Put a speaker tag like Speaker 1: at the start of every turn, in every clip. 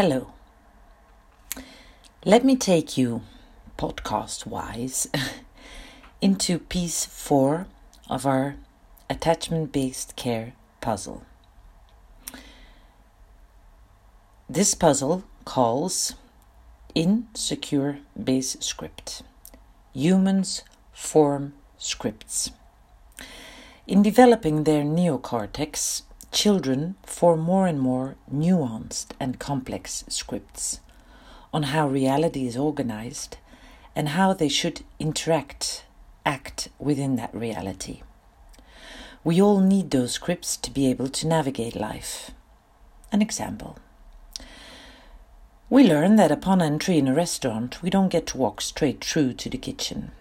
Speaker 1: Hello. Let me take you, podcast wise, into piece four of our attachment based care puzzle. This puzzle calls Insecure Base Script Humans Form Scripts. In developing their neocortex, children form more and more nuanced and complex scripts on how reality is organized and how they should interact, act within that reality. We all need those scripts to be able to navigate life. An example. We learn that upon entry in a restaurant, we don't get to walk straight through to the kitchen.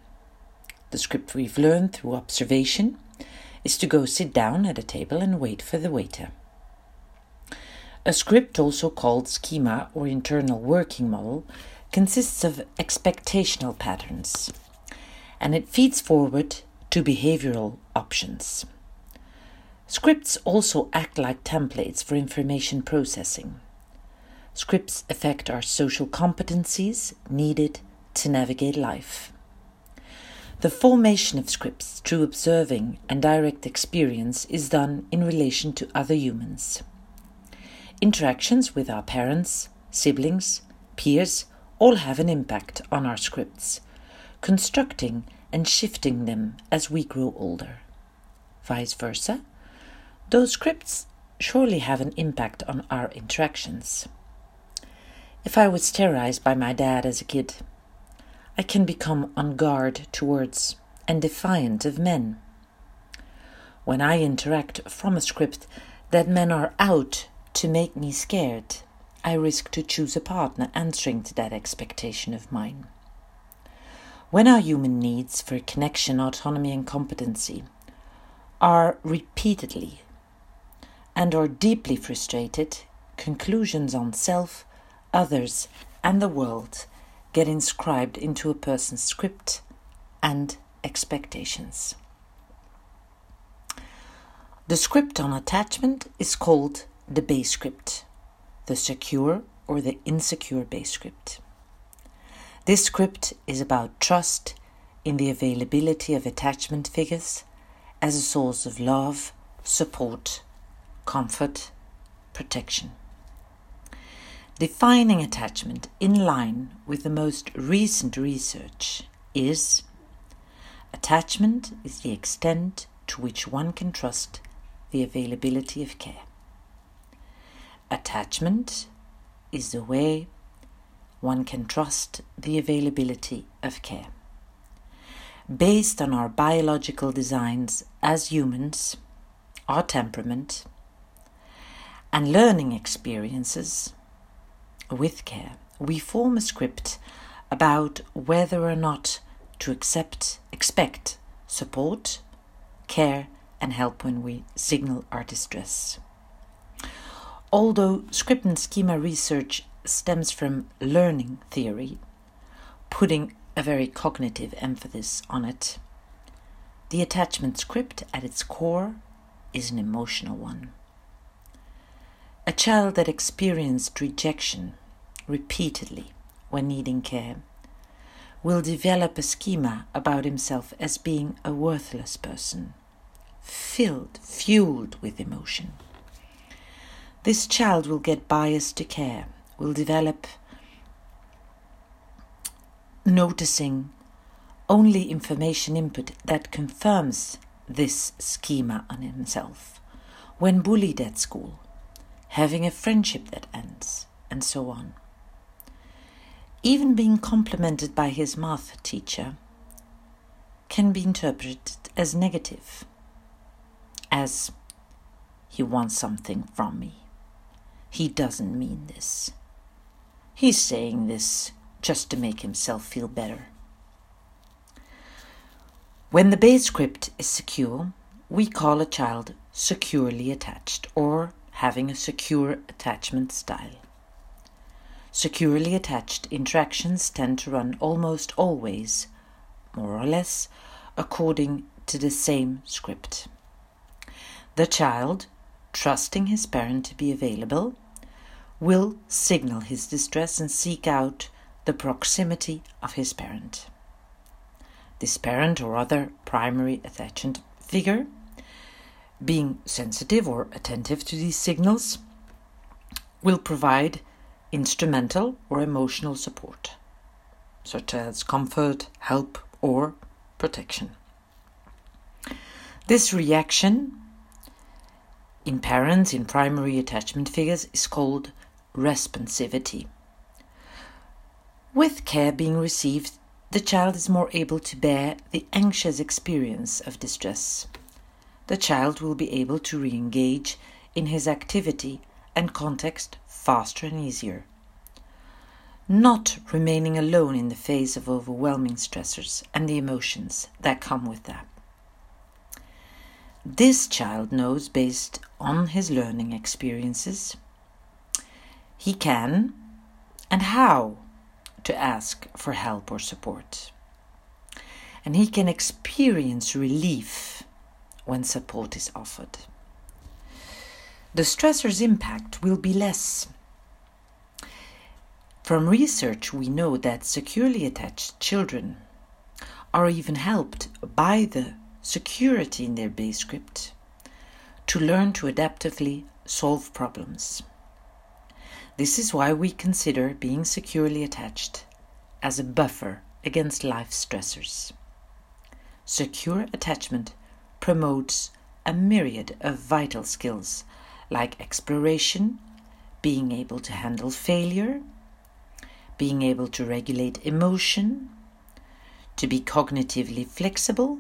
Speaker 1: The script we've learned through observation is to go sit down at a table and wait for the waiter. A script, also called schema or internal working model, consists of expectational patterns and it feeds forward to behavioral options. Scripts also act like templates for information processing. Scripts affect our social competencies needed to navigate life. The formation of scripts through observing and direct experience is done in relation to other humans. Interactions with our parents, siblings, peers all have an impact on our scripts, constructing and shifting them as we grow older. Vice versa, those scripts surely have an impact on our interactions. If I was terrorized by my dad as a kid, I can become on guard towards and defiant of men. When I interact from a script that men are out to make me scared, I risk to choose a partner answering to that expectation of mine. When our human needs for connection, autonomy, and competency are repeatedly and are deeply frustrated, conclusions on self, others, and the world get inscribed into a person's script and expectations. The script on attachment is called the base script, the secure or the insecure base script. This script is about trust in the availability of attachment figures as a source of love, support, comfort, protection. Defining attachment in line with the most recent research is attachment is the extent to which one can trust the availability of care. Attachment is the way one can trust the availability of care. Based on our biological designs as humans, our temperament, and learning experiences, with care, we form a script about whether or not to accept, expect support, care, and help when we signal our distress. Although script and schema research stems from learning theory, putting a very cognitive emphasis on it, the attachment script at its core is an emotional one. A child that experienced rejection repeatedly when needing care will develop a schema about himself as being a worthless person, filled, fueled with emotion. This child will get biased to care, will develop noticing only information input that confirms this schema on himself. When bullied at school, having a friendship that ends, and so on. Even being complimented by his math teacher can be interpreted as negative, as he wants something from me. He doesn't mean this. He's saying this just to make himself feel better. When the base script is secure, we call a child securely attached or having a secure attachment style. Securely attached interactions tend to run almost always, more or less, according to the same script. The child, trusting his parent to be available, will signal his distress and seek out the proximity of his parent. This parent or other primary attachment figure, being sensitive or attentive to these signals, will provide instrumental or emotional support, such as comfort, help, or protection. This reaction in parents in primary attachment figures is called responsivity. With care being received, the child is more able to bear the anxious experience of distress. The child will be able to re engage in his activity and context faster and easier. Not remaining alone in the face of overwhelming stressors and the emotions that come with that. This child knows, based on his learning experiences, he can and how to ask for help or support. And he can experience relief when support is offered. The stressor's impact will be less. From research, we know that securely attached children are even helped by the security in their base script to learn to adaptively solve problems. This is why we consider being securely attached as a buffer against life stressors. Secure attachment promotes a myriad of vital skills like exploration, being able to handle failure, being able to regulate emotion, to be cognitively flexible,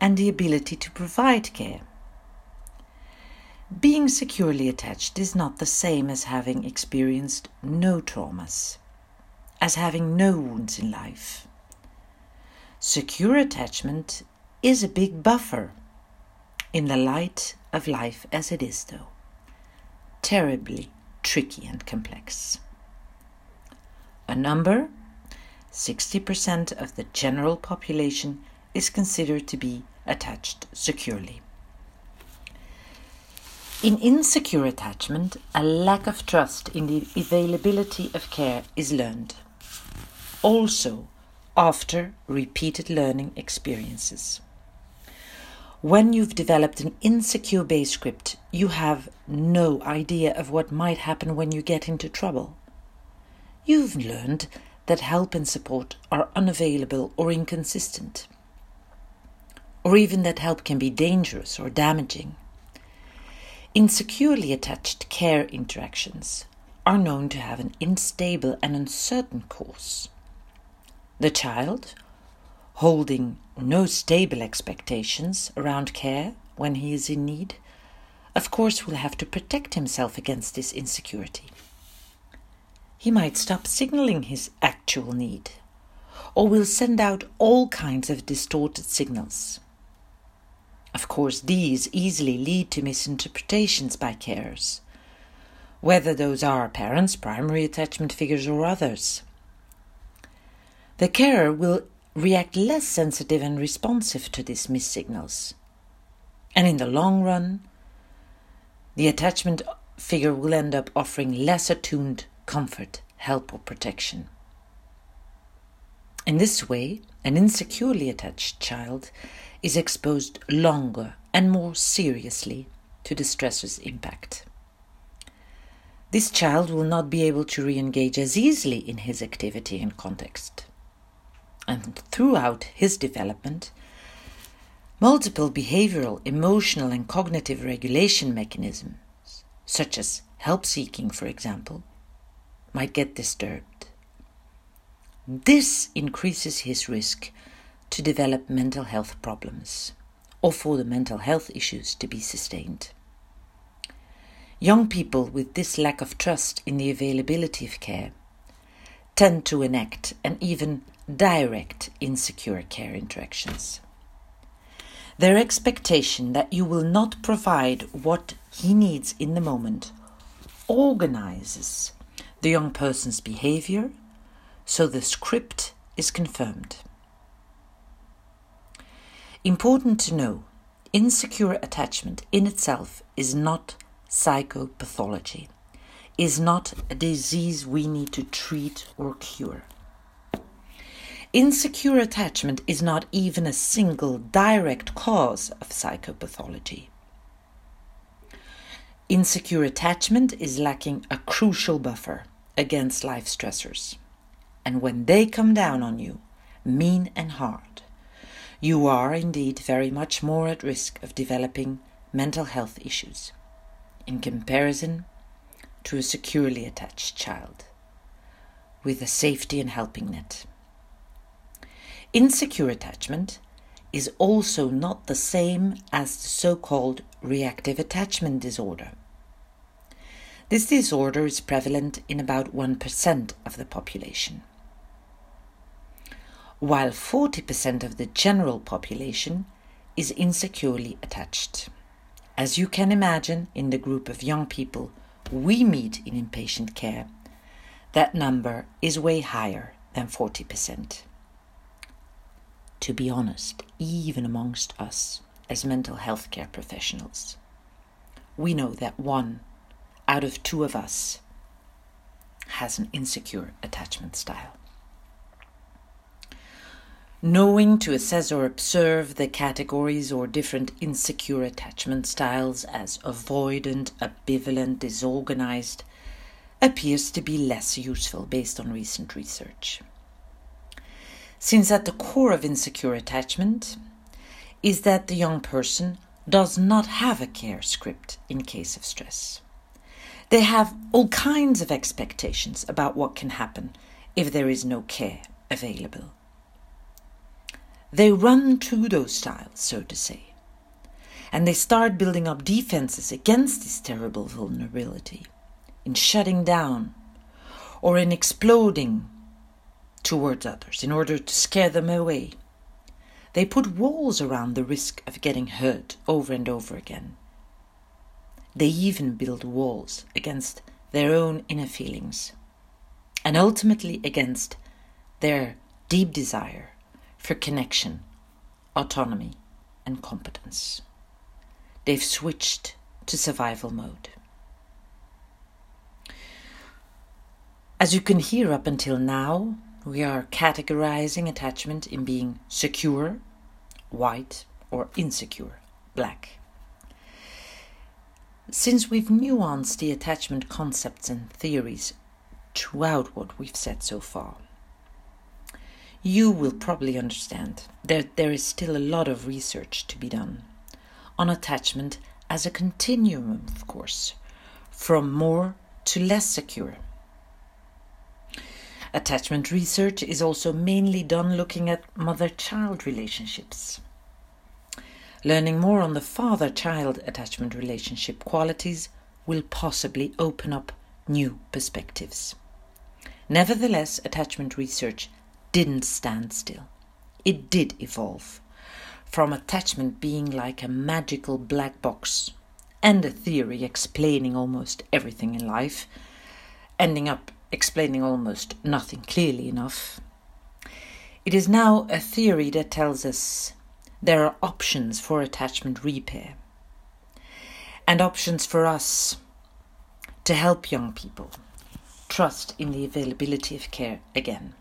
Speaker 1: and the ability to provide care. Being securely attached is not the same as having experienced no traumas, as having no wounds in life. Secure attachment is a big buffer in the light of life as it is, though. Terribly tricky and complex. A number 60% of the general population is considered to be attached securely. In insecure attachment, a lack of trust in the availability of care is learned. Also, after repeated learning experiences. When you've developed an insecure base script, you have no idea of what might happen when you get into trouble. You've learned that help and support are unavailable or inconsistent or even that help can be dangerous or damaging. Insecurely attached care interactions are known to have an unstable and uncertain course. The child, holding no stable expectations around care when he is in need, of course will have to protect himself against this insecurity. He might stop signaling his actual need, or will send out all kinds of distorted signals. Of course, these easily lead to misinterpretations by carers, whether those are parents, primary attachment figures, or others. The carer will react less sensitive and responsive to these missignals. And in the long run, the attachment figure will end up offering less attuned comfort, help, or protection. In this way, an insecurely attached child is exposed longer and more seriously to the stressor's impact. This child will not be able to re engage as easily in his activity and context. And throughout his development, multiple behavioral, emotional, and cognitive regulation mechanisms, such as help seeking, for example, might get disturbed. This increases his risk to develop mental health problems or for the mental health issues to be sustained. Young people with this lack of trust in the availability of care tend to enact and even direct insecure care interactions. Their expectation that you will not provide what he needs in the moment organizes the young person's behavior so the script is confirmed. Important to know insecure attachment in itself is not psychopathology. is not a disease we need to treat or cure. Insecure attachment is not even a single direct cause of psychopathology. Insecure attachment is lacking a crucial buffer against life stressors. And when they come down on you, mean and hard, you are indeed very much more at risk of developing mental health issues in comparison to a securely attached child with a safety and helping net. Insecure attachment is also not the same as the so called reactive attachment disorder. This disorder is prevalent in about 1% of the population, while 40% of the general population is insecurely attached. As you can imagine, in the group of young people we meet in inpatient care, that number is way higher than 40% to be honest, even amongst us as mental health care professionals. We know that one out of two of us has an insecure attachment style. Knowing to assess or observe the categories or different insecure attachment styles as avoidant, ambivalent, disorganized appears to be less useful based on recent research since at the core of insecure attachment is that the young person does not have a care script in case of stress. They have all kinds of expectations about what can happen if there is no care available. They run to those styles, so to say, and they start building up defenses against this terrible vulnerability in shutting down or in exploding towards others in order to scare them away. They put walls around the risk of getting hurt over and over again. They even build walls against their own inner feelings and ultimately against their deep desire for connection, autonomy, and competence. They've switched to survival mode. As you can hear up until now, we are categorizing attachment in being secure, white, or insecure, black. Since we've nuanced the attachment concepts and theories throughout what we've said so far, you will probably understand that there is still a lot of research to be done on attachment as a continuum, of course, from more to less secure Attachment research is also mainly done looking at mother child relationships. Learning more on the father child attachment relationship qualities will possibly open up new perspectives. Nevertheless, attachment research didn't stand still. It did evolve from attachment being like a magical black box and a theory explaining almost everything in life, ending up explaining almost nothing clearly enough. It is now a theory that tells us there are options for attachment repair and options for us to help young people trust in the availability of care again.